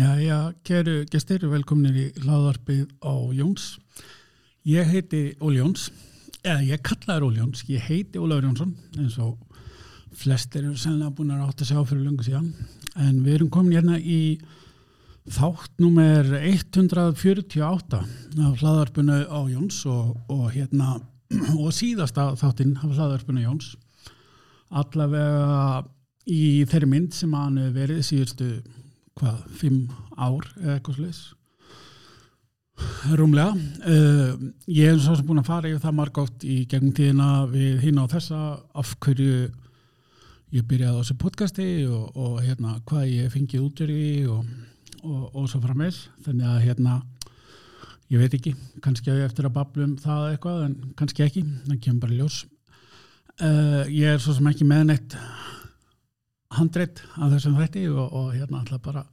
Já, já, kæru gestir, velkominir í hlaðarpið á Jóns. Ég heiti Óli Jóns, eða ég kallaður Óli Jóns, ég heiti Ólaður Jónsson, eins og flestir eru sennilega búin að átta sig á fyrir lungu síðan. En við erum komin hérna í þátt nummer 148 af hlaðarpinu á Jóns og, og hérna, og síðasta þáttinn af hlaðarpinu Jóns. Allavega í þeirri mynd sem hann verið síðustu hvað, fimm ár eða eitthvað sluðis rúmlega. Uh, ég hef svo sem búin að fara yfir það margátt í gegnum tíðina við hinn á þessa af hverju ég byrjaði á þessu podcasti og, og hérna hvað ég fengið út í og, og, og svo frammeins þannig að hérna ég veit ekki, kannski að ég eftir að bablum það eitthvað en kannski ekki, það kemur bara ljós. Uh, ég er svo sem ekki meðnett handreitt af þessum þætti og, og hérna alltaf bara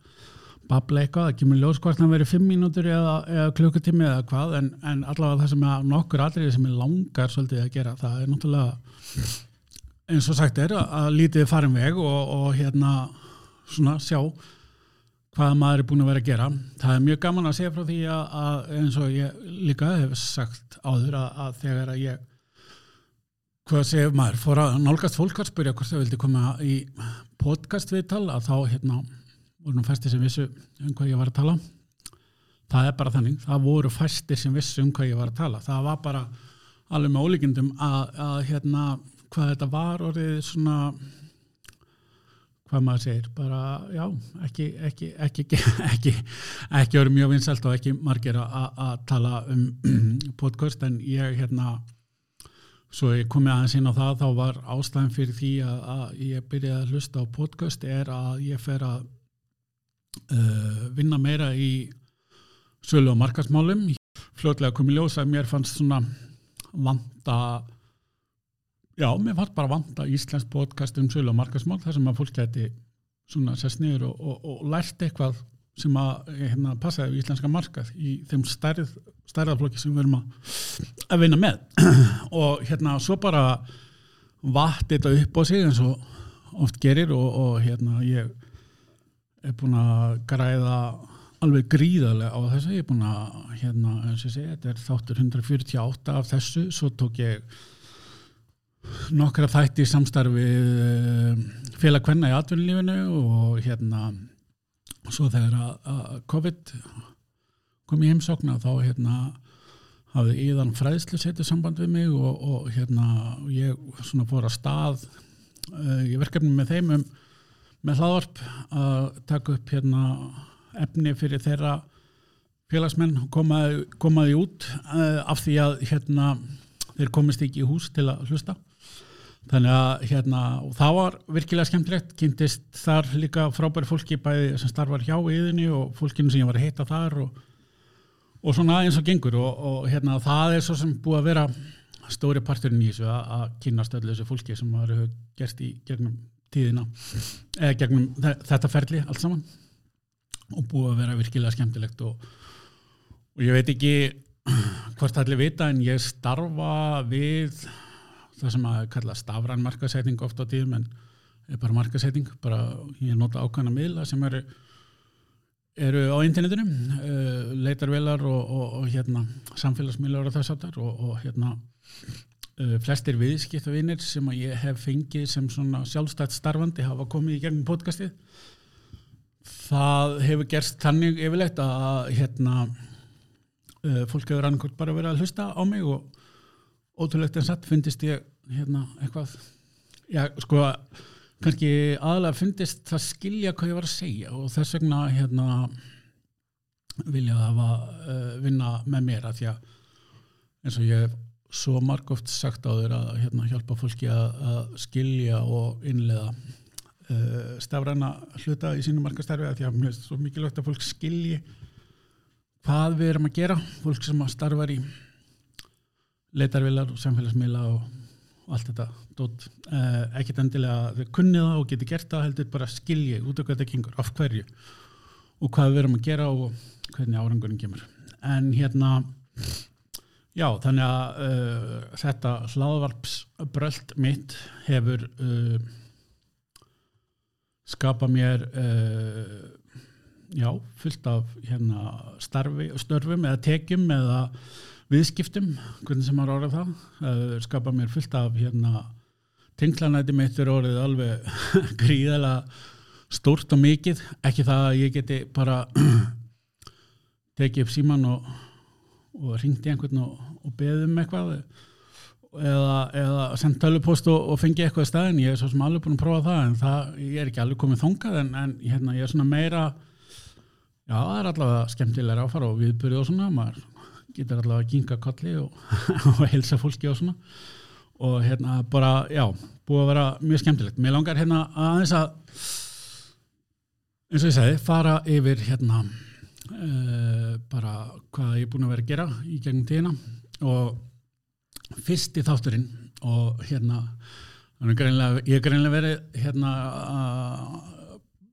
babla eitthvað, það kemur ljós hvort það verið fimm mínútur eða, eða klukkutími eða hvað en, en allavega það sem er nokkur aðrið sem er langar svolítið að gera, það er náttúrulega eins og sagt er að lítið farin veg og, og hérna svona sjá hvað maður er búin að vera að gera. Það er mjög gaman að segja frá því að, að eins og ég líka hef sagt áður að, að þegar að ég hvað segir maður, fór að nálgast fólk að spyrja hvort þau vildi koma í podcast viðtal að þá hérna voru nú fæstir sem vissu um hvað ég var að tala. Það er bara þannig, það voru fæstir sem vissu um hvað ég var að tala. Það var bara alveg með ólíkindum að, að hérna hvað þetta var orðið svona hvað maður segir, bara já, ekki ekki, ekki, ekki, ekki orðið mjög vinsalt og ekki margir að tala um podcast en ég hérna svo ég komið aðeins inn á það þá var ástæðan fyrir því að, að ég byrjaði að hlusta á podcast er að ég fer að uh, vinna meira í sölu og markasmálum fljóðlega komið ljós að mér fannst svona vanda já, mér fannst bara vanda Íslands podcast um sölu og markasmál þar sem að fólk geti svona sest niður og, og, og lært eitthvað sem að hérna, passaði við íslenska markað í þeim stærð, stærðaflokki sem við erum að, að vinna með. Og hérna svo bara vatt þetta upp á sig eins og oft gerir og, og hérna ég er búin að græða alveg gríðarlega á þessu. Ég er búin að, hérna, eins og ég segi þetta er þáttur 148 af þessu. Svo tók ég nokkra þætti í samstarfið eh, félag hvenna í atvinnulífinu og hérna svo þegar að, að COVID kom í heimsókna þá hérna hafði íðan fræðslu setið samband við mig og, og hérna ég svona fór að stað uh, í verkefni með þeim um með hlaðvarp að taka upp hérna efni fyrir þeirra félagsmenn komaði, komaði út uh, af því að hérna þeir komist ekki í hús til að hlusta þannig að hérna og það var virkilega skemmtilegt kynntist þar líka frábæri fólki bæði sem starfar hjá yðinni og fólkinu sem ég var að heita þar og, og svona eins og gengur. Og, og hérna það er svo sem búið að vera stóri parturinn í þessu að, að kynast öllu þessu fólki sem maður hefur gert í gegnum tíðina eða gegnum þetta ferli allt saman. Og búið að vera virkilega skemmtilegt og, og ég veit ekki hvort allir vita en ég starfa við það sem að kalla stafran markasetning ofta á tíðum en er bara markasetning bara ég nota ákvæmna miðla sem eru eru á internetinu uh, leitarvelar og, og, og hérna samfélagsmiðlar og þess aftar og, og hérna uh, flestir viðskiptavinir sem að ég hef fengið sem svona sjálfstætt starfandi hafa komið í gegnum podcastið. Það hefur gerst þannig yfirleitt að hérna uh, fólk hefur annarkort bara verið að hlusta á mig og ótrúlegt en satt fundist ég hérna eitthvað. Já sko kannski aðalega fundist það skilja hvað ég var að segja og þess vegna hérna vilja það að uh, vinna með mér að því að eins og ég hef svo margóft sagt á þér að hérna, hjálpa fólki að, að skilja og innlega uh, stafræna hluta í sínum margastarfi að því að mér er svo mikilvægt að fólk skilji hvað við erum að gera fólk sem að starfa í leitarvilar og samfélagsmiðla og, allt þetta dót, eh, ekkert endilega þau kunnið það og geti gert það heldur bara skilji út af hvað þetta gengur, af hverju og hvað við erum að gera og hvernig árangurinn kemur. En hérna já þannig að uh, þetta hlaðvarpsbröld mitt hefur uh, skapa mér uh, já, fullt af hérna starfi, störfum eða tekjum eða viðskiptum, hvernig sem maður orðið það, skapa mér fullt af hérna tenglanæti mitt er orðið alveg gríðalega stórt og mikið, ekki það að ég geti bara tekið upp síman og, og ringti einhvern og, og beðið um eitthvað eða, eða sendt tölupost og, og fengi eitthvað í staðin, ég er svo sem alveg búin að prófa það en það, ég er ekki alveg komið þongað en, en hérna, ég er svona meira já, það er allavega skemmtilega áfara og viðbyrði og svona, maður getur allavega að ginga kolli og, og helsa fólki og svona og hérna bara, já, búið að vera mjög skemmtilegt. Mér langar hérna aðeins að eins og ég segi, fara yfir hérna uh, bara hvað ég er búin að vera að gera í gegnum tíðina og fyrst í þátturinn og hérna ég er greinlega verið hérna uh,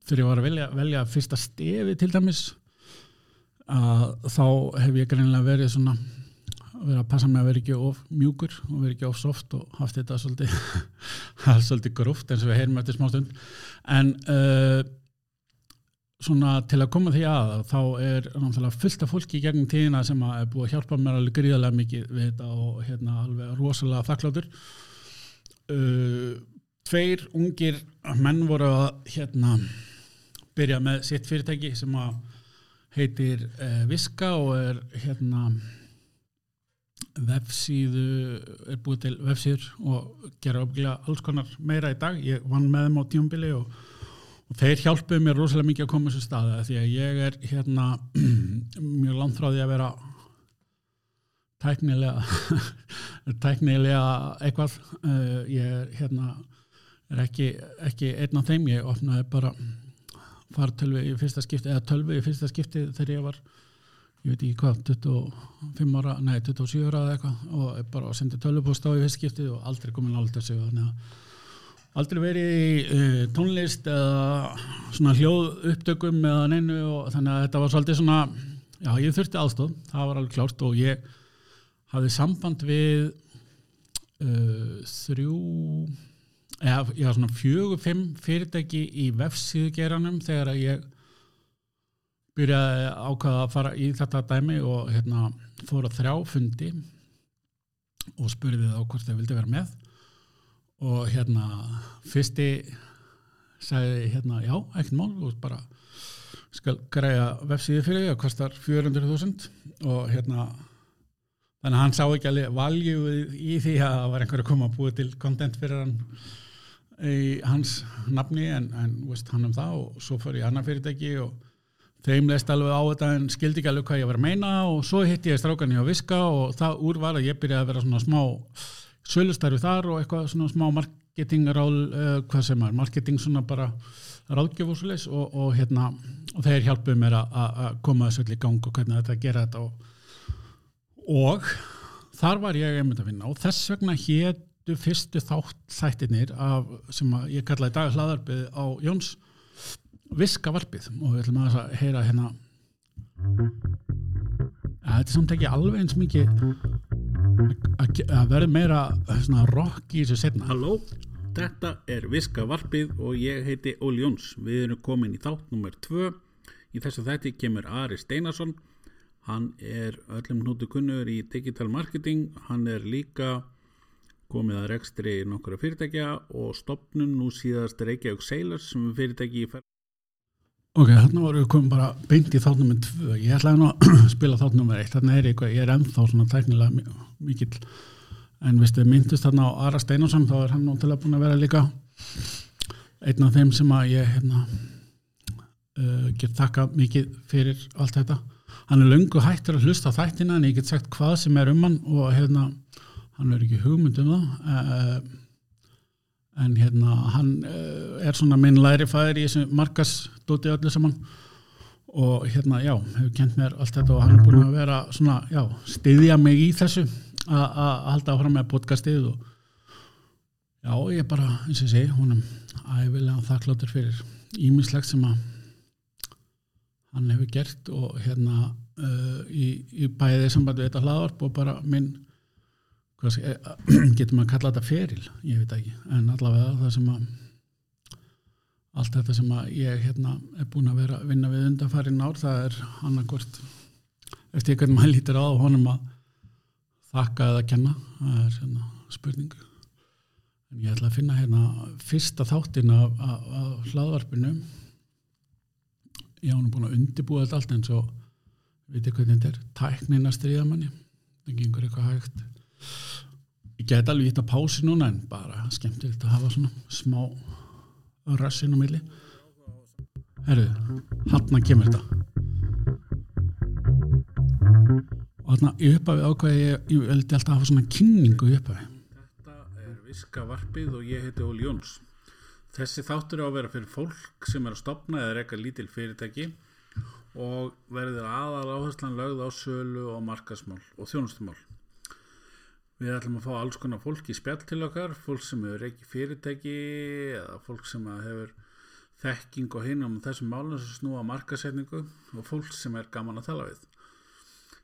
þegar ég var að velja, velja fyrsta stefi til dæmis að þá hef ég greinlega verið svona verið að passa mig að vera ekki of mjúkur og vera ekki of soft og haft þetta svolítið, svolítið grúft eins og við heyrum eftir smá stund. En uh, svona til að koma því að þá er náttúrulega fullt af fólki í gegnum tíðina sem er búið að hjálpa mér alveg gríðarlega mikið við þetta og hérna alveg rosalega þakkláttur uh, tveir ungir menn voru að hérna byrja með sitt fyrirtæki sem að heitir uh, Viska og er hérna vefsíðu er búið til vefsíður og gera uppgila alls konar meira í dag. Ég vann með þeim á tíumbili og, og þeir hjálpuðu mér rosalega mikið að koma þessu staði því að ég er hérna mjög langt frá því að vera tæknilega tæknilega eitthvað. Uh, ég er hérna er ekki, ekki einn af þeim. Ég opnaði bara fartölvi í fyrsta skipti eða tölvi í fyrsta skipti þegar ég var ég veit ekki hvað, 25 ára nei, 27 ára eða eitthvað og bara sendi tölvupost á í fyrstskiptið og aldrei komin aldrei sig aldrei verið í uh, tónlist eða svona hljóð upptökum eða neinu og þannig að þetta var svolítið svona já, ég þurfti aðstóð, það var alveg klárt og ég hafði samband við uh, þrjú eða já, svona fjögur, fimm fyrirtæki í vefsíðugeranum þegar að ég byrjaði ákvaða að fara í þetta dæmi og hérna fór að þrjá fundi og spurði það á hvort þau vildi vera með. Og hérna fyrsti sagði hérna já, ekkert mál og bara skal græja vefsíði fyrir því að kostar 400.000 og hérna þannig að hann sá ekki alveg valju í því að það var einhver að koma að búið til kontent fyrir hann í hans nafni en, en veist, hann um það og svo fór ég annar fyrirtæki og þeim leist alveg á þetta en skildi ekki alveg hvað ég var að meina og svo hitti ég strákan hjá Viska og það úr var að ég byrjaði að vera svona smá sölustarfi þar og eitthvað svona smá marketingarál uh, hvað sem er, marketing svona bara ráðgjöfúsulegs og, og hérna og þeir hjálpuði mér að koma þessu öll í gang og hvernig þetta gera þetta og, og þar var ég einmitt að finna og þess vegna héttu fyrstu þátt þættinir af sem ég kallaði dag hlaðarpið á Jóns viska varpið. Og við ætlum að heyra hérna. Að þetta samt ekki alveg eins mikið að verða meira svona rock í þessu setna Halló, þetta er viska varpið og ég heiti Óli Jóns. Við erum komin í þátt nummer 2 í þessu þætti kemur Ari Steinarsson. Hann er öllum hnútu kunnur í digital marketing. Hann er líka komið að rekstri nokkura fyrirtækja og stopnum nú síðast Reykjavík Sailors sem fyrirtæki í ferð Ok, þarna voru við komið bara beint í þátt nummer 2, ég ætlaði nú að spila þátt nummer 1, þarna er eitthvað, ég er ennþá svona tæknilega mikill. En viðstu, myndist þarna á Ara Steinarsson þá er hann náttúrulega búin að vera líka einn af þeim sem að ég hérna uh, get þakka mikið fyrir allt þetta. Hann er lungu hættur að hlusta þættina en ég get sagt hvað sem er um hann og hérna, hann er ekki hugmynd um það uh, en hérna hann uh, er svona minn læri fæðir í þessu markasdóti öllu saman. Og hérna já, hefur kent mér allt þetta og hann er búin að vera svona, já, stiðja mig í þessu að halda áfram með podcastið og já, ég bara, eins og segi, húnum æfilega þakkláttur fyrir ímislegt sem að hann hefur gert og hérna uh, í, í bæðið samband við þetta hlaðvarp og bara minn Eh, getur maður að kalla þetta feril? Ég veit ekki, en allavega það sem að allt þetta sem að ég hérna er búin að vera að vinna við undanfærin ár það er annarkvort eftir hvernig maður lítir á honum að þakka eða kenna það er hérna spurning. En ég ætla að finna hérna fyrsta þáttin af, af, af hlaðvarpinu. Ég hann er búin að undibúa þetta allt en svo veitir hvernig þetta er. Tæknin að stríða manni. Það gengur eitthvað hægt ég get alveg hitt að pási núna en bara skemmtilegt að hafa svona smá rassin á milli herru, hann kemur þetta og hann í upphafi ákvæði ég, ég veldi alltaf að hafa svona kynningu í upphafi Þetta er Viska Varpið og ég heiti Óli Jóns. Þessi þáttur er á að vera fyrir fólk sem er að stopna eða reyka lítil fyrirtæki og verður aðal áherslan lögð á sölu og markasmál og þjónustumál. Við ætlum að fá alls konar fólk í spjall til okkar, fólk sem hefur reykið fyrirtæki eða fólk sem hefur þekking og hinn um þessum málum sem snúa markasetningu og fólk sem er gaman að tala við.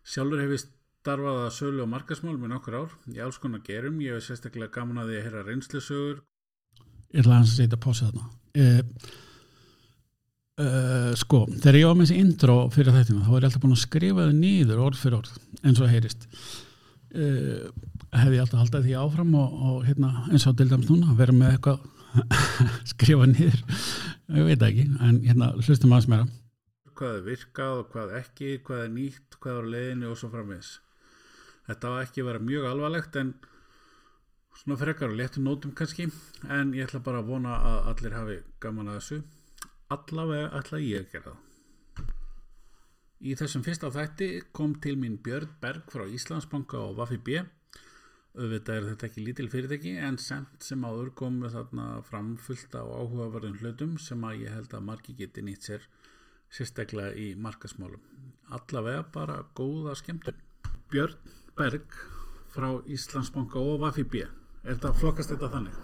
Sjálfur hef ég starfað að sölu og markasmálum í nokkur ár í alls konar gerum. Ég hef sérstaklega gaman að því að heyra reynslusögur. ég ætla að setja pási þarna uh, uh, sko, þegar ég var með þessi intro fyrir þettina, þá er ég alltaf búin að skrifa þau nýður orð fyrir orð, eins og heyrist uh, hefði ég alltaf haldið því áfram og, og hérna, eins og til dæmis núna, vera með eitthvað skrifa nýður ég veit ekki, en hérna hlustum aðeins meira Hvað er virkað og hvað ekki, hvað er nýtt, hvað er á leiðinni og svo framvegis. Þetta var ekki að vera mjög alvarlegt en svona frekar og léttum nótum kannski en ég ætla bara að vona að allir hafi gaman að þessu. Allavega ætla ég að gera það. Í þessum fyrsta þætti kom til mín Björn Berg frá Íslandsbanka og Vaffi B. Auðvitað er þetta ekki lítil fyrirtæki en semt sem áður kom með þarna framfullt á áhugaverðum hlutum sem að ég held að margi geti nýtt sér sérstaklega í markasmálum. Allavega bara góða skemmtun. Björn Berg frá Íslandsbanka og Vaffi B. Er þetta flokkast þetta þannig?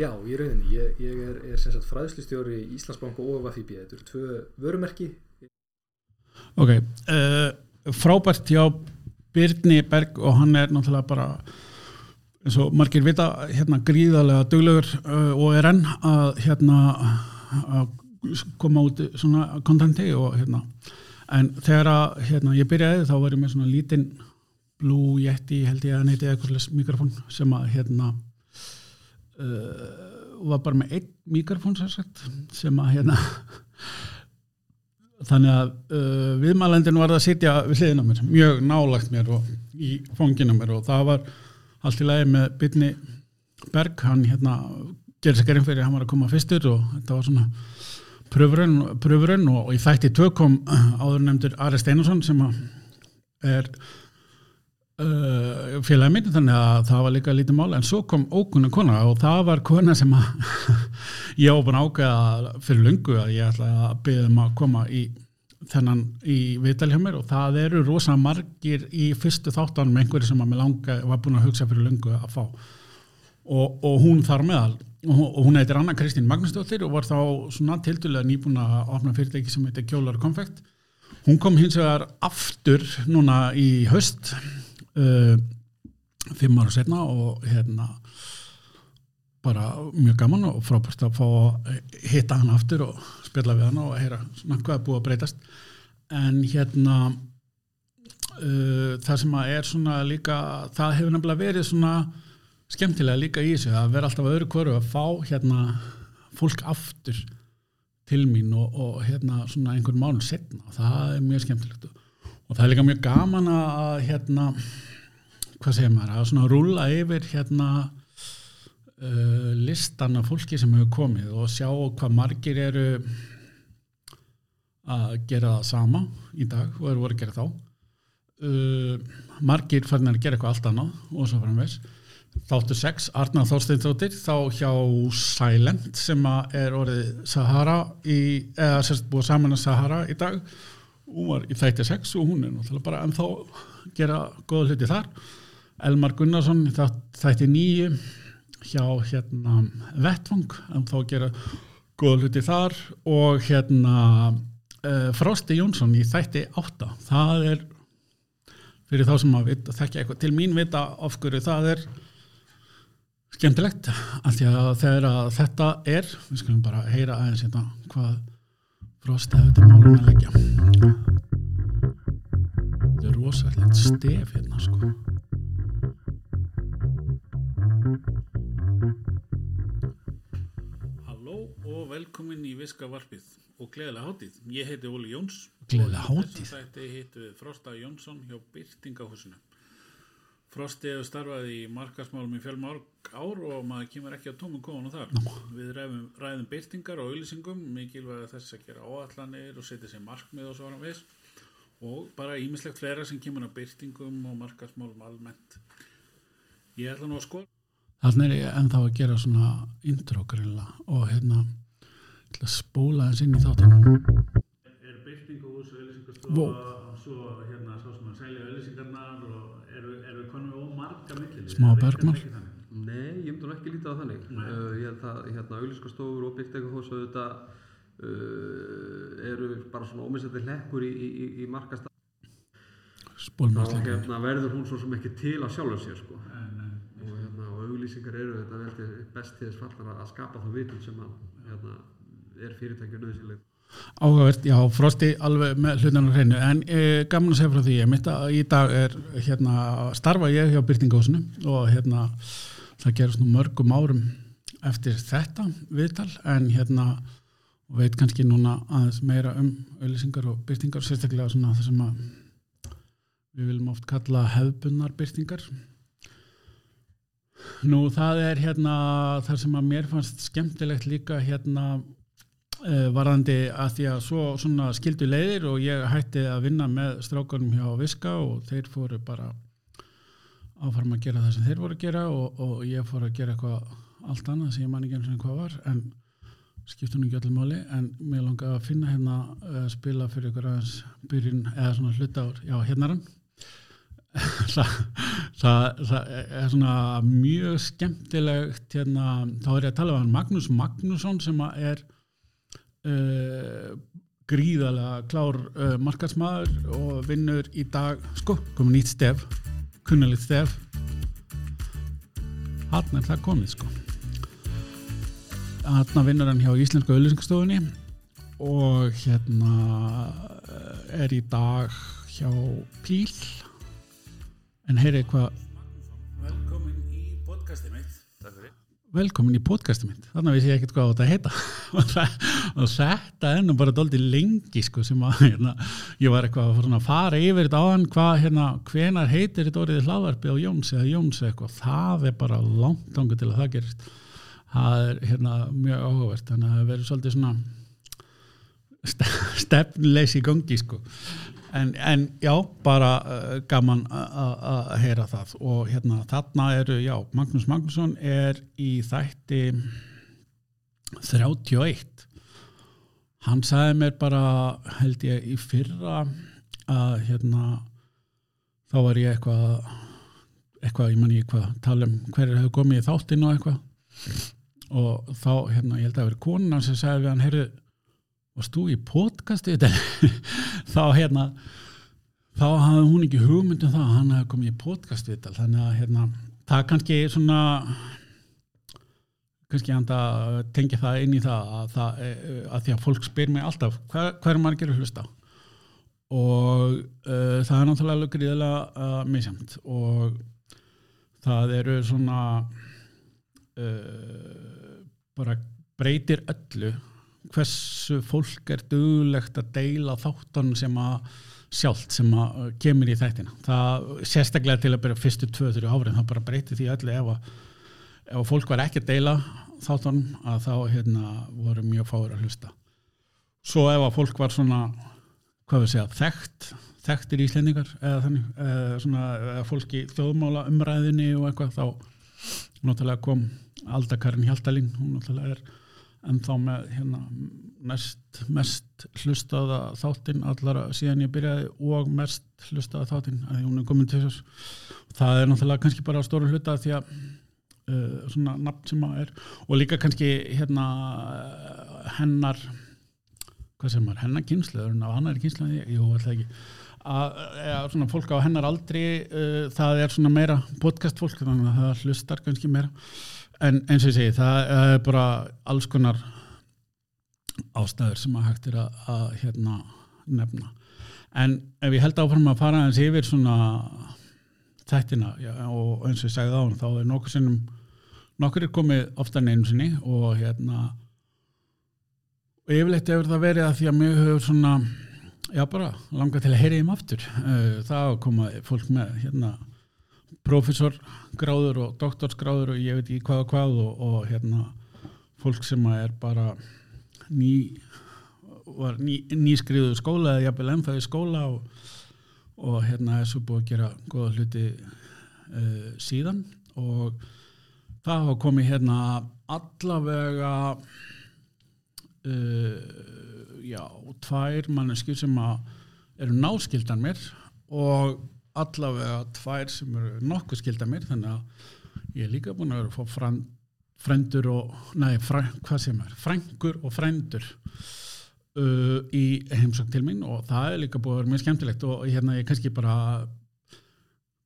Já, í rauninni. Ég, ég er, er sem sagt fræðslustjóri í Íslandsbanka og Vafíbi. Þetta eru tvö vörumerki. Ok, uh, frábært hjá Birni Berg og hann er náttúrulega bara eins og margir vita hérna gríðarlega duglegur uh, og er enn að hérna að koma út svona kontenti og hérna en þegar að hérna, ég byrjaði þá var ég með svona lítinn Blue Yeti held ég að neyti eitthvað mikrofón sem að hérna uh, var bara með einn mikrofón sérsagt sem að hérna þannig að uh, viðmælendin var að sitja við hliðina mér, mjög nálagt mér og í fóngina mér og það var allt í lagi með Byrni Berg, hann hérna gerði sér gerðin fyrir, hann var að koma fyrstur og þetta var svona pröfurinn, pröfurinn og, og í þætti tök kom áður nefndur Ari Steinarsson sem er uh, félagið minn þannig að það var líka lítið mál. En svo kom ókunna kona og það var kona sem að ég var búin að ákveða fyrir lungu að ég ætla að byggja um að koma í þennan í viðtal hjá mér og það eru rosa margir í fyrstu þáttanum einhverju sem að mér langa var búin að hugsa fyrir lungu að fá. Og, og hún þar meðal og hún heitir Anna Kristín Magnusdóttir og var þá svona tildulega nýbúin að opna fyrirtæki sem heitir Kjólar Konfekt. Hún kom hins vegar aftur núna í höst uh, fimm ára setna og hérna bara mjög gaman og frábært að fá að hitta hann aftur og spila við hann og heyra svona hvað er búið að breytast. En hérna uh, það sem að er svona líka það hefur nefnilega verið svona skemmtilega líka í þessu að vera alltaf öðru hverju að fá hérna fólk aftur til mín og, og hérna svona einhvern mánu setna og það er mjög skemmtilegt og það er líka mjög gaman að hérna hvað segir maður, að svona rúla yfir hérna uh, listan af fólki sem hefur komið og sjá hvað margir eru að gera það sama í dag og eru voru að gera þá. Uh, margir farin að gera eitthvað allt annað og svo framvegs þáttu 6, Arna Þorsteinsdóttir þá hjá Silent sem er orðið Sahara í, eða sérst búið saman að Sahara í dag. Hún var í þætti 6 og hún er náttúrulega bara ennþá gera góða hluti þar. Elmar Gunnarsson þætti 9 hjá hérna Vettfang ennþá gera góða hluti þar og hérna uh, Frosti Jónsson í þætti 8 það er fyrir þá sem að þekkja eitthvað til mín vita of hverju það er skemmtilegt af því að þegar að þetta er við skulum bara heyra aðeins hérna hvað frost hefur þetta málum að leggja. Þetta er rosalegt stef hérna sko velkomin í Viska Varpið og gleðilega hátíð. Ég heiti Óli Jóns. Gleðilega hátíð. Þessum þætti hittu við Frosta Jónsson hjá Byrtingahúsinu. Frosti hefur starfað í markasmálum í fjölmárk ár og maður kemur ekki á tómum og þar. Nó. Við ræðum, ræðum byrtingar og auðlýsingum, mikilvæg þess að gera áallanir og setja sér markmið og svo varum við og bara ímislegt fleira sem kemur á byrtingum og markasmálum almennt. Ég ætla nú að skoða Þannig er ég ennþá að gera svona intro grilla og hérna ætla að spóla þess inn í þáttin er byrtingahús og auðlýsingastofa Vó. og svo hérna svo sem að selja auðlýsingarnar og eru, eru konum við ómarga millir Smá Bergman. Nei, ég myndi ekki lítið á þannig. Uh, ég held að hérna, auðlýskastofur og byrktegahús auðvitað uh, eru bara svona ómissandi hlekkur í, í, í, í markast og hérna, verður hún svo sem ekki til að sjálfur sér sko. og, hérna, og auðlýsingar eru þetta vel til best til þess fallar að skapa þá vitund sem að, hérna, er fyrirtækju nöðsynleg. Áhugavert, já, Frosti alveg með hlutan á hreinu, en e, gaman að segja frá því, ég mitt að í dag er hérna, starfa ég hjá Byrtingahúsinu og hérna, það nú mörgum árum eftir þetta viðtal, en hérna veit kannski núna aðeins meira um auðlýsingar og byrtingar, sérstaklega svona það sem að við viljum oft kalla hefbunnar byrtingar Nú það er hérna þar sem að mér fannst skemmtilegt líka hérna varðandi að því að svo skildu leiðir og ég hætti að vinna með strákunum hjá Viska og þeir fóru bara áfram að gera það sem þeir voru að gera og, og ég fór að gera eitthvað allt annað sem ég man ekki eins og hvað var en skiptum ekki allir máli. En mér langaði að finna hérna uh, spila fyrir ykkur aðeins byrjun eða svona hluta ár, já hérna er hann. Það, það, það er svona mjög skemmtilegt hérna, þá er ég að tala um Magnús Magnússon sem að er uh, gríðalega klár uh, markarsmaður og vinnur í dag sko, komið nýtt stef kunnulegt stef. Hann er það komið sko. Hann vinnur hann hjá Íslensku auðlýsingastofunni og hérna eh, er í dag hjá Píl en heyri hvað velkomin í podcasti mitt. Þannig vissi ég ekkert hvað þetta að heita. Og, þetta nú bara dóldi lengi sko sem að hérna, ég var eitthvað að fara að yfir þetta á hann hvað hérna, hvenar heitir þetta orðið hlaðvarpi á Jóns eða Jóns eitthvað. Það er bara langt ángu til að það gerist. Það er hérna mjög áhugavert. Þannig að það verður svolítið svona ste- stefnleysi í gangi sko en, en já, bara uh, gaman að- heyra það. Og hérna þarna eru, já, Magnús Magnússon er í þætti 31 hann sagði mér bara held ég í fyrra að hérna þá var ég eitthvað eitthvað, ég man ég eitthvað tala um hverju hefur komið í þáttinn og eitthvað. Og þá, hérna, ég held að það veri konan sem sagði við hann, heyrðu varst þú í podcasti þá hérna þá hafði hún ekki hugmynd um það að hann hefði komið í podcast viðtal þannig að hérna, það kannski svona kannski hann tengja það inn í það að, það, eh, að því að fólk spyr mig alltaf hvað, hvað er maður að hlusta? Og uh, það er náttúrulega gríðilega uh, misjamt og það eru svona uh, bara breytir öllu hversu fólk er duglegt að deila þáttan sem að sjálft sem að uh, kemur í þættina. Það sérstaklega til að byrja fyrstu 2-3 árin þá bara breytir því öllu. Ef að, ef fólk var ekki að deila þáttan að þá hérna, voru mjög fáir að hlusta. Svo ef að fólk var svona hvað við segja, þekkt þekktir íslendingar eða þannig eða svona eða fólk í þjóðmála umræðinni og eitthvað þá náttúrulega kom Alda Karin Hjaltalín hún náttúrulega er ennþá með hérna mest, mest hlustaða þáttinn allara síðan ég byrjaði og mest hlustaða þáttinn að því hún er komin til þess. Það er náttúrulega kannski bara stóru hluta því að uh, svona nafn sem að er. Og líka kannski hérna hennar hvað sem er, hennar kynslu hann er kynslu, jú, alltaf ekki. Að, að svona fólk á hennar aldri uh, það er svona meira podcast fólk þannig að það hlustar kannski meira en eins og ég segi það er bara alls konar ástæður sem að hægt er að, að hérna nefna. En ef ég held áfram að fara eins yfir svona þættina já, og eins og ég sagði á hann þá er nokkur sinnum nokkur er komið ofta einu sinni og hérna og yfirleitt hefur það verið að því að mjög hefur svona já bara langað til að heyra þeim aftur. Eh, það komaði fólk með hérna professorgráður og doktorsgráður og ég veit ekki hvað og hvað og, og hérna fólk sem er bara ný var ný, nýskriðu skóla eða jafnvel í skóla og, og hérna er svo búið að gera góða hluti uh, síðan. Og það hafa komið hérna allavega uh, já, tvær manneskjur sem að eru náskildan mér og allavega tvær sem eru nokkuð skildan mér þannig að ég er líka búin að vera að fá fran, frendur og, nei, fræ, hvað sem er, frængur og frendur uh, í heimsókn til mín og það er líka búin að vera mjög skemmtilegt og hérna ég kannski bara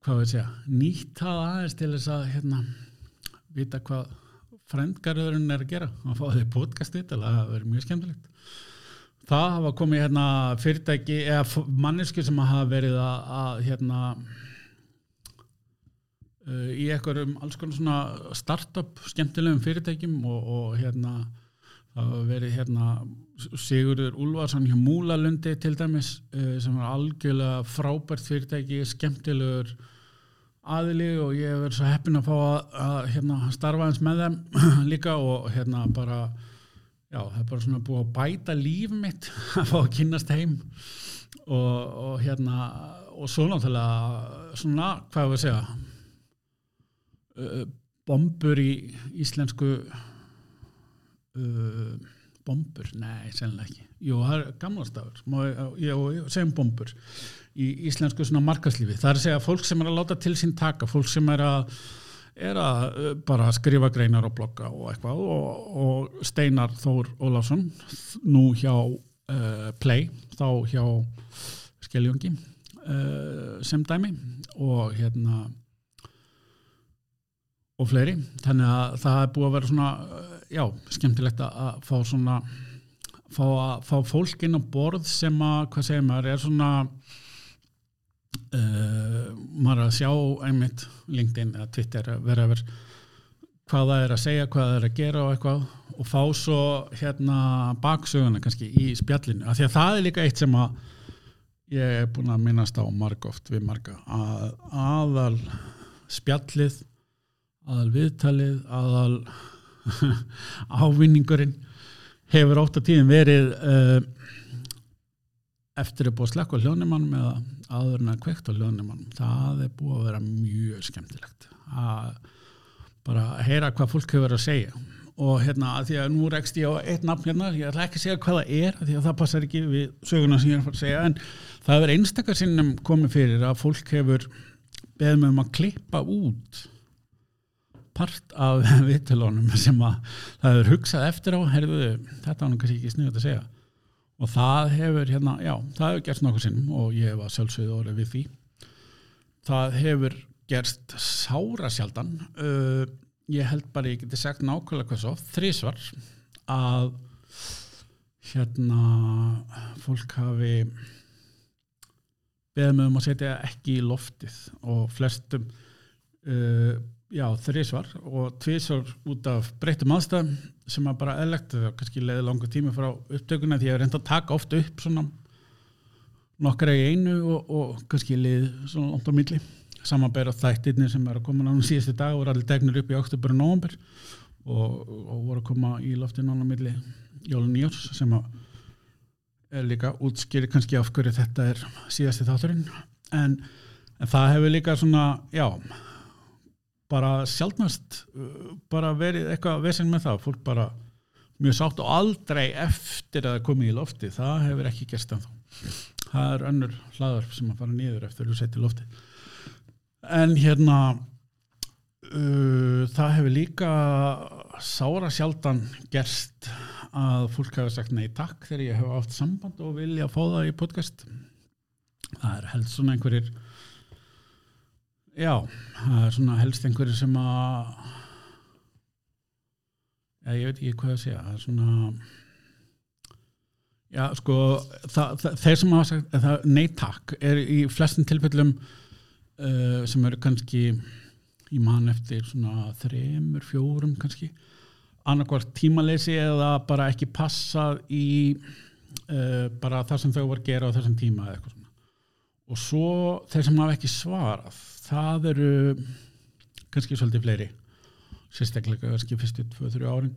hvað við segja, nýta það aðeins til þess að hérna vita hvað frendgarðurinn er að gera að fá því podcasti til að það verður mjög skemmtilegt það hafa komið hérna fyrirtæki eða mannesku sem hafa verið að, að hérna uh, í einhverjum alls konar svona startup skemmtilegum fyrirtækjum og, og hérna það hafa verið hérna Sigurður Úlfarsson hjá Múlalundi til dæmis uh, sem var algjörlega frábært fyrirtæki, skemmtilegur aðili og ég hef verið svo heppin að fá að, að hérna, starfa eins með þeim líka og hérna bara já, það er bara svona búið að bæta líf mitt að fá að kynast heim og, og hérna og svo náttúrulega svona, hvað við segja? Uh, bombur í íslensku uh, bombur, nei, sennilega ekki. Jú, það er gamla stafur já, segjum bombur í íslensku svona markaslífi, það er að segja fólk sem er að láta til sín taka, fólk sem er að er að uh, bara skrifa greinar og blogga og eitthvað og, og Steinar Þór Ólafsson nú hjá uh, Play þá hjá Skeljóngi uh, sem dæmi og hérna og fleiri, þannig að það er búið að vera svona, já, skemmtilegt að fá svona fá, fá fólk inn á borð sem að, hvað segir maður, er svona uh, maður að sjá einmitt LinkedIn eða Twitter vera yfir hvað það er að segja, hvað það er að gera og eitthvað og fá svo hérna baksöguna kannski í spjallinu. Af því að það er líka eitt sem að ég er búin að minnast á margóft við marga að aðal spjallið aðal viðtalið aðal ávinningurinn hefur ótt að tíðin verið uh, eftir að búið að slekka hljónumannum eða áður en að á hljónumannum það er búið að vera mjög skemmtilegt að bara heyra hvað fólk hefur verið að segja. Og hérna að því að nú rekst ég á eitt nafn hérna, ég ætla ekki að segja hvað það er því að það passar ekki við söguna sem ég er að fara að segja en það er einstakar sinnum komið fyrir að fólk hefur beðið með um að klippa út part af viðtölunum sem að það hefur hugsað eftir á. Herðu, þetta var nú kannski ekki sniðut að segja og það hefur hérna, já, það hefur gerst nokkuð sinnum og ég að sjálfsögðu orðið við því. Það hefur gerst sára sjaldan. Uh, ég held bara ég geti sagt nákvæmlega hvað svo, þrísvar að hérna fólk hafi beðið með um að setja ekki í loftið og flestum uh, já, þrísvar og tvísvar út af breytum aðstæðum sem að bara eðlegt, það kannski leiði langa tími frá upptökuna því að ég er reynda að taka oft upp svona nokkra í einu og, og kannski leiði svona langt á milli. Samanbæra þættirni sem er að koma náttúrulega síðusti dag og er allir tegnir upp í oktober og november og, voru að koma í loftin náttúrulega milli jólun nýjórs sem að er líka útskýri kannski af hverju þetta er síðasti þátturinn. En, en það hefur líka svona já bara sjálfnast bara verið eitthvað vesen með það. Fólk bara mjög sátt og aldrei eftir að komi í lofti það hefur ekki gerst ennþá. Það er önnur hlaðar sem að fara nýður eftir að setja í lofti en hérna uh, það hefur líka sára sjaldan gerst að fólk hefur sagt nei takk þegar ég hef átt samband og vilja fá það í podcast. Það er helst svona einhverjir já, það er svona helst einhverjir sem að já, ég veit ekki hvað að segja það er svona já sko það, það, þeir sem hafa sagt það, nei takk er í flestum tilfellum uh, sem eru kannski í mann eftir svona þremur, fjórum kannski annarkvart tímaleysi eða bara ekki passað í uh, bara það sem þau var að gera á þessum tíma eða eitthvað svona. Og svo þeir sem hafa ekki svarað það eru kannski svolítið fleiri sérstaklega kannski fyrstu 2-3 árin.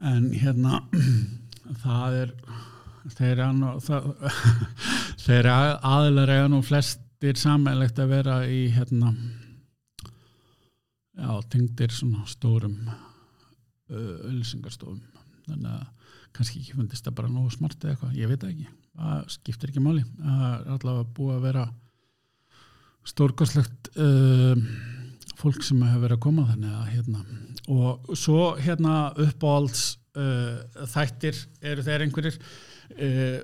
En hérna það er þeir eru aðilar eða nú flestir sammeilegt að vera í hérna já, tengdir svona stórum ölsingarstofum þannig að kannski ekki fundist það bara nógu smart eða eitthvað, ég veit ekki. Það skiptir ekki máli. Það er allavega búið að vera stórkoslegt uh, fólk sem hefur verið að koma þannig að hérna. Og svo hérna uppáhalds uh, þættir eru þeir einhverjir uh,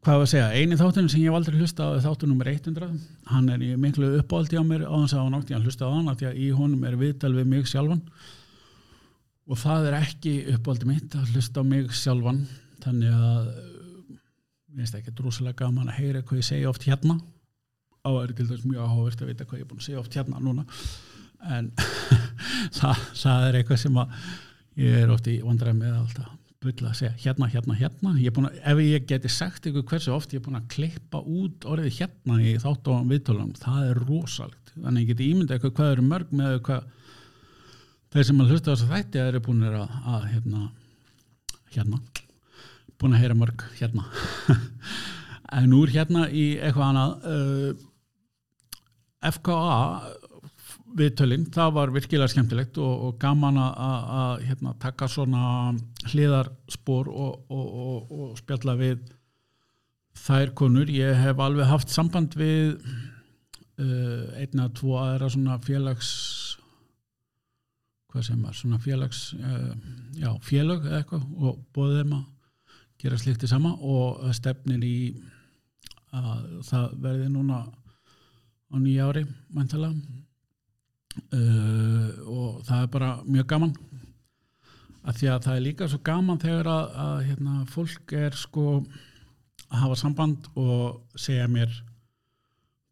hvað var að segja, eini þáttunum sem ég valdur að hlusta á er þáttunum nummer 100 hann er miklu uppáldi á mér á þess að hann átti að hlusta á hann að því að í honum er viðtal við mig sjálfan. Og það er ekki uppáldi mitt að hlusta á mig sjálfan. Þannig að ég veist ekki drúsilega gaman að heyra hvað ég segja oft hérna. Á að er til dæs mjög áhugavert að vita hvað ég er búin að segja oft hérna núna. En það, það er eitthvað sem að ég er oft í vandræð með alltaf bulla að segja hérna, hérna, hérna. Ég að, ef ég geti sagt ykkur hversu oft ég er búin að klippa út orðið hérna í þátt á viðtólum, það er rosalegt. Þannig ég geti ímyndið eitthvað hvað eru mörg með hvað þeir sem að hlusta á þessu þætti eru búin að, að hérna, hérna búin að heyra mörg hérna en úr hérna í eitthvað annað uh, FKA viðtölinn, það var virkilega skemmtilegt og, og gaman að hérna, taka svona hliðarspor og, og, og spjalla við þær konur. Ég hef alveg haft samband við uh, einna, tvo aðra svona félags hvað sem er, svona félags uh, já, félag eða eitthvað og bóðið þeim að gera slikti sama og stefnir í að það verði núna á nýja ári mæntalega uh, og það er bara mjög gaman. Að því að það er líka svo gaman þegar að, að hérna, fólk er sko að hafa samband og segja mér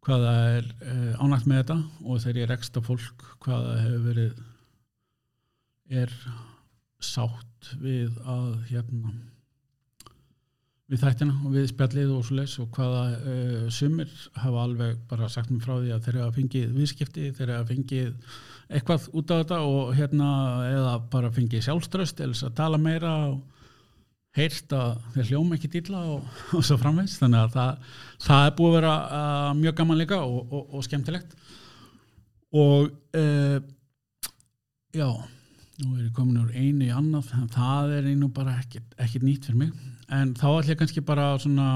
hvað það er uh, ánægt með þetta og þegar ég rekst á fólk hvað það hefur verið er sátt við að hérna við þættina og við spjallið og svo les og hvaða uh, sumir hafa alveg bara sagt mér frá því að þeir hafa fengið viðskipti, þeir hafa fengið eitthvað út af þetta og hérna eða bara fengið sjálfströst eða að tala meira og heyrst að þeir hljóma ekki dýla og, og svo framvegs, þannig að það, það er búið að vera uh, mjög gaman líka og, og, og skemmtilegt. Og uh, já nú er ég komin úr einu í annað það er einu bara ekkert nýtt fyrir mig en þá ætlum ég kannski bara svona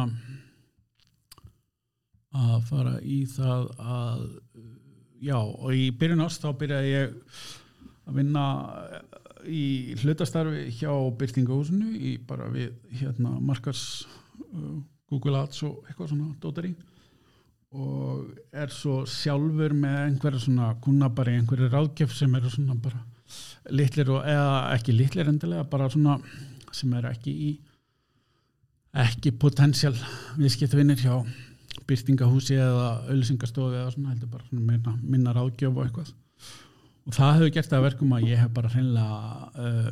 að fara í það að já og í byrjun ást þá byrjaði ég að vinna í hlutastarfi hjá Byrtingahúsinu í bara við hérna markars uh, Google Ads og eitthvað svona dótari. Og er svo sjálfur með einhverja svona kuna bara einhverju ráðgjöf sem eru svona bara litlir og eða ekki litlir endilega bara svona sem er ekki í ekki potensial viðskiptvinnir hjá byrtingahúsi eða auðvisingastofi eða svona heldur bara svona minna, minna ráðgjöf og eitthvað. Og það hefur gert það verkum að ég hef bara hreinlega uh,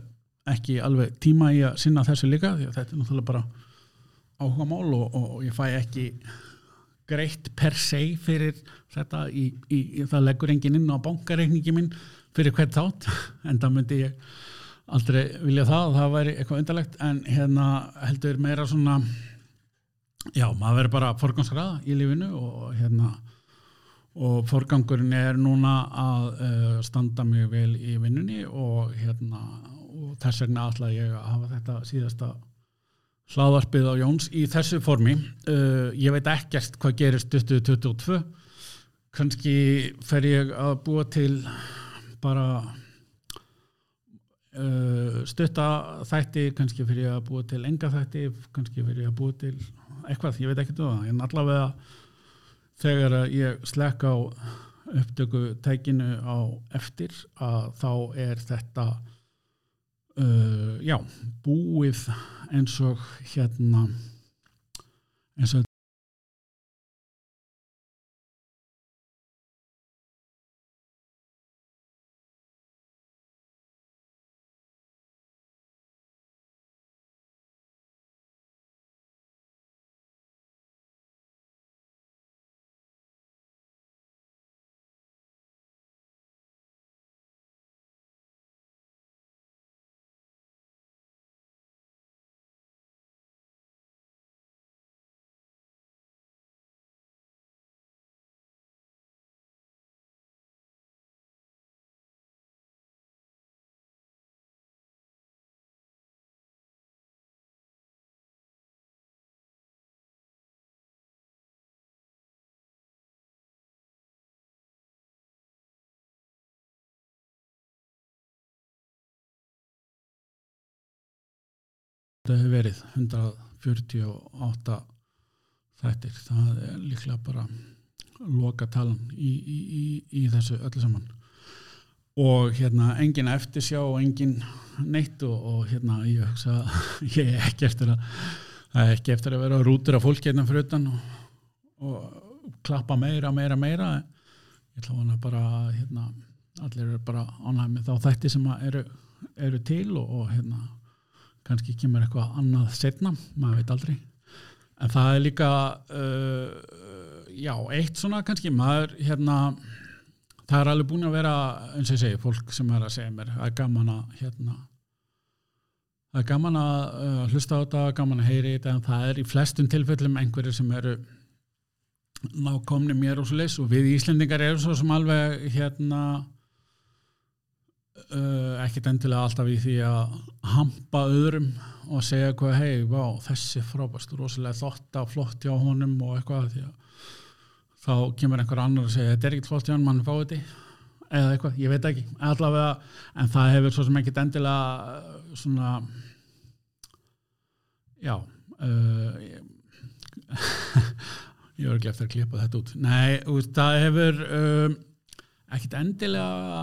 ekki alveg tíma í að sinna þessu líka því að þetta er náttúrulega bara áhuga mál og, og, ég fæ ekki greitt per se fyrir þetta í, í, það leggur engin inn á bankareikningi minn fyrir hvert þátt en það myndi ég aldrei vilja það það væri eitthvað undarlegt en hérna heldur meira svona já, maður verður bara forgangsraða í lífinu og hérna og forgangurinn er núna að uh, standa mjög vel í vinnunni og hérna og þess vegna ætla ég að hafa þetta síðasta hlaðarpið á Jóns í þessu formi. Uh, ég veit ekkert hvað gerist 2022 kannski fer ég að búa til bara stutta þætti kannski fyrir að búa til enga þætti kannski fyrir að búa til eitthvað, ég veit ekki um það. En allavega þegar ég slekka á upptökutækinu á eftir að þá er þetta uh, já, búið eins og hérna eins og þetta hefur verið 148 þættir. Það er líklega bara loka talan í, í, í, í þessu öllu saman. Og hérna engin eftirsjá og engin neitt og, og hérna ég hugsa ég er ekki eftir að er ekki eftir að vera rútur af fólk hérna fyrir utan og, og klappa meira, meira, meira. Ég að vona bara hérna, allir eru bara ánægð með þá þætti sem að eru, eru til og, og hérna kannski kemur eitthvað annað setna, maður veit aldrei. En það er líka uh, já, eitt svona kannski maður hérna það er alveg búin að vera, eins og ég segi fólk sem er að segja mér, það er gaman að hérna það er gaman að uh, hlusta á þetta, gaman að heyri þetta en það er í flestum tilfellum einhverju sem eru nákomni mér og svo leys og við Íslendingar eru svo sem alveg hérna uh, ekkit endilega alltaf í því að hampa öðrum og segja hvað hei, vá, þessi frábæst rosalega þotta, flott hjá honum og eitthvað því að þá kemur einhver annar og segja, þetta er ekkit flott hjá hann mann fáið þetta eða eitthvað, ég veit ekki allavega, en það hefur svo sem ekkit endilega uh, svona já uh, ég, ég var ekki eftir að klippa þetta út. Nei, það hefur um, ekkit endilega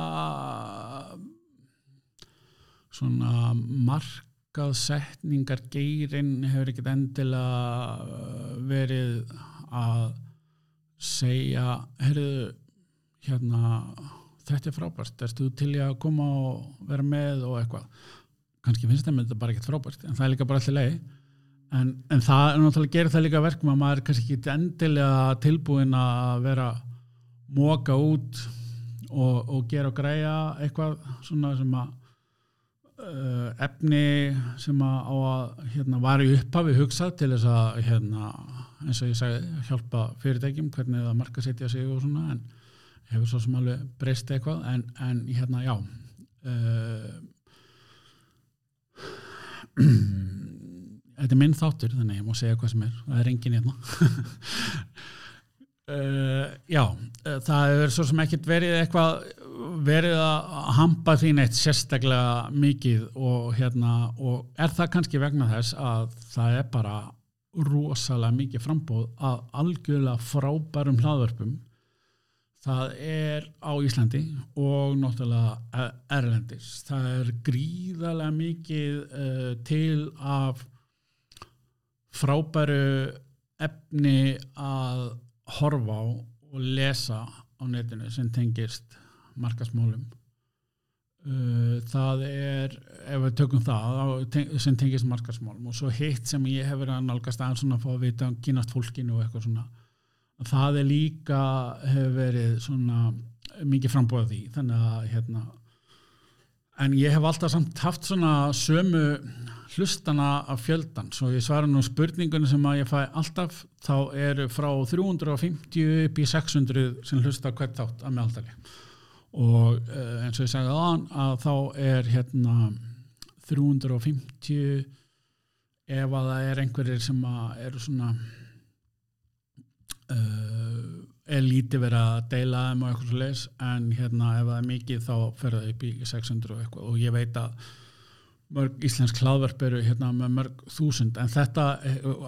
svona markaðsetningar geirin hefur ekkit endilega verið að segja heyrðu hérna þetta er frábært, erstu til í að koma og vera með og eitthvað? Kannski finnst þeim þetta bara ekkert frábært en það er líka bara allir leið en, en það er náttúrulega gerir það líka verkum að maður er kannski ekki endilega tilbúin að vera móka út og, og gera og græja eitthvað svona sem að uh, efni sem að að hérna, var í upphafi hugsað til þess að hérna, eins og ég sagði hjálpa fyrirtækjum hvernig það marka setja sig og svona en hefur svo sem alveg breyst eitthvað en, en hérna já uh, þetta er minn þáttur þannig ég má segja hvað sem er það er engin hérna. Uh, já, það er svo sem ekkert verið eitthvað verið að hampa þín eitt sérstaklega mikið og hérna og er það kannski vegna þess að það er bara rosalega mikið frambóð að algjörlega frábærum hlaðvörpum það er á Íslandi og náttúrulega Erlendis. Það er gríðarlega mikið uh, til af frábæru efni að horfa á og lesa á netinu sem tengist markasmálum það er ef við tökum það sem tengist markasmálum og svo hitt sem ég hef verið að nálgast aðeins svona að fá að vita um kynast fólkinu og eitthvað svona það er líka hefur verið svona mikið frambóðað því. Þannig að hérna en ég hef alltaf samt haft svona sömu hlustana af fjöldan svo ég svara nú spurningunni sem að ég fæ alltaf þá eru frá 350 upp í 600 sem hlusta hvert þátt að meðaldali og uh, eins og ég sagði aðan að þá er hérna 350 ef að það er einhverjir sem eru svona uh, er lítið verið að deila þeim og eitthvað svo leis en hérna ef það er mikið þá fer það upp í 600 og eitthvað. Og ég veit að mörg íslensk hlaðverf eru hérna með mörg þúsund en þetta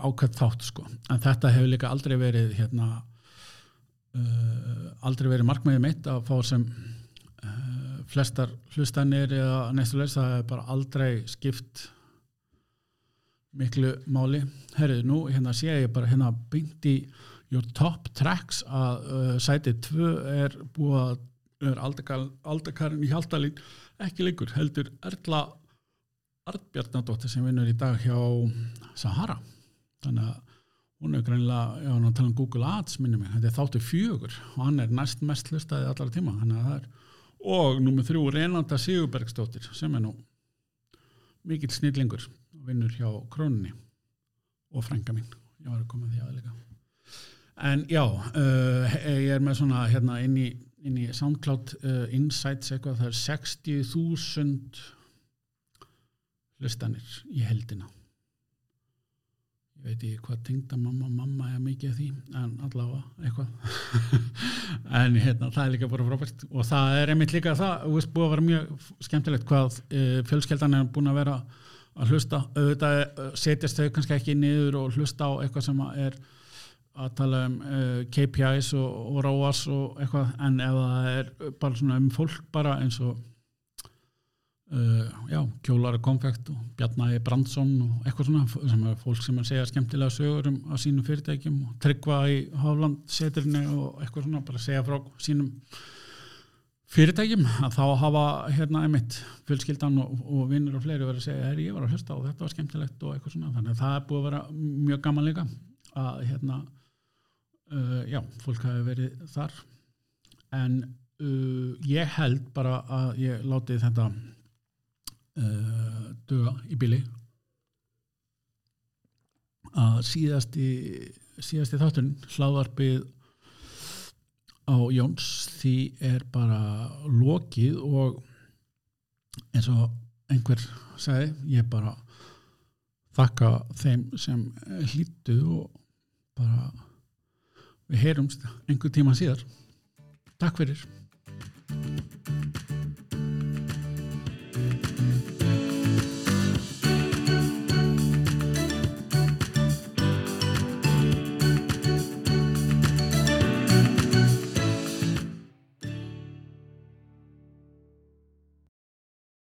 ákveð þátt sko. En þetta hefur líka aldrei verið hérna uh, aldrei verið markmiðið mitt að fá sem uh, flestar hlustanir eða næstulegs það er bara aldrei skipt miklu máli. Herrið nú, hérna sé ég bara hérna í your top tracks að uh, sætið 2 er búið að er aldakarinn í Hjaltalín ekki lengur, heldur Erla Artbjarnadóttir sem vinnur í dag hjá Sahara. Þannig að hún er greinilega, já, hann tala um Google Ads minnum mig, þetta er þáttu fjögur og hann er næst mest hlustaði allar tíma og nummið þrjú Reynanda Sigurbergsdóttir sem er nú mikill snillingur vinnur hjá Krónunni og frænga mín, ég var að koma því aðeins en já uh, ég er með svona hérna inn í, inn í SoundCloud uh, Insights eitthvað, það er 60.000 hlustanir í heldina ég veit ekki hvað tengda mamma mamma er mikið því en allavega eitthvað. En hérna það er líka bara frábært. Og það er einmitt líka það og það búið að vera mjög skemmtilegt hvað uh, fjölskeldan er búin að vera að hlusta. Auðvitað uh, setjast þau kannski ekki niður og hlusta á eitthvað sem er að tala um uh, KPIs og, og ROAS og eitthvað en ef það er bara svona um fólk bara eins og Uh, já, kjólar konfekt og Bjarnæði Brandsson og eitthvað svona sem er fólk sem er segja skemmtilega sögur um að sínum fyrirtækjum. Og tryggva í Hálandseturni og eitthvað svona bara segja frá sínum fyrirtækjum. Að þá hafa hérna einmitt fjölskyldan og, og vinnur og fleiri verið að segja er ég var að hlusta og þetta var skemmtilegt og eitthvað svona. Þannig að það er búið að vera mjög gaman líka að hérna uh, já, fólk hafi verið þar. En uh, ég held bara að ég láti þetta uh, döga í bili. Að síðasti síðasti þátturinn hlaðvarpið á Jóns því er bara lokið og eins og einhver sagði ég bara þakka þeim sem hlýttu og bara við heyrumst einhver tíma síðar. Takk fyrir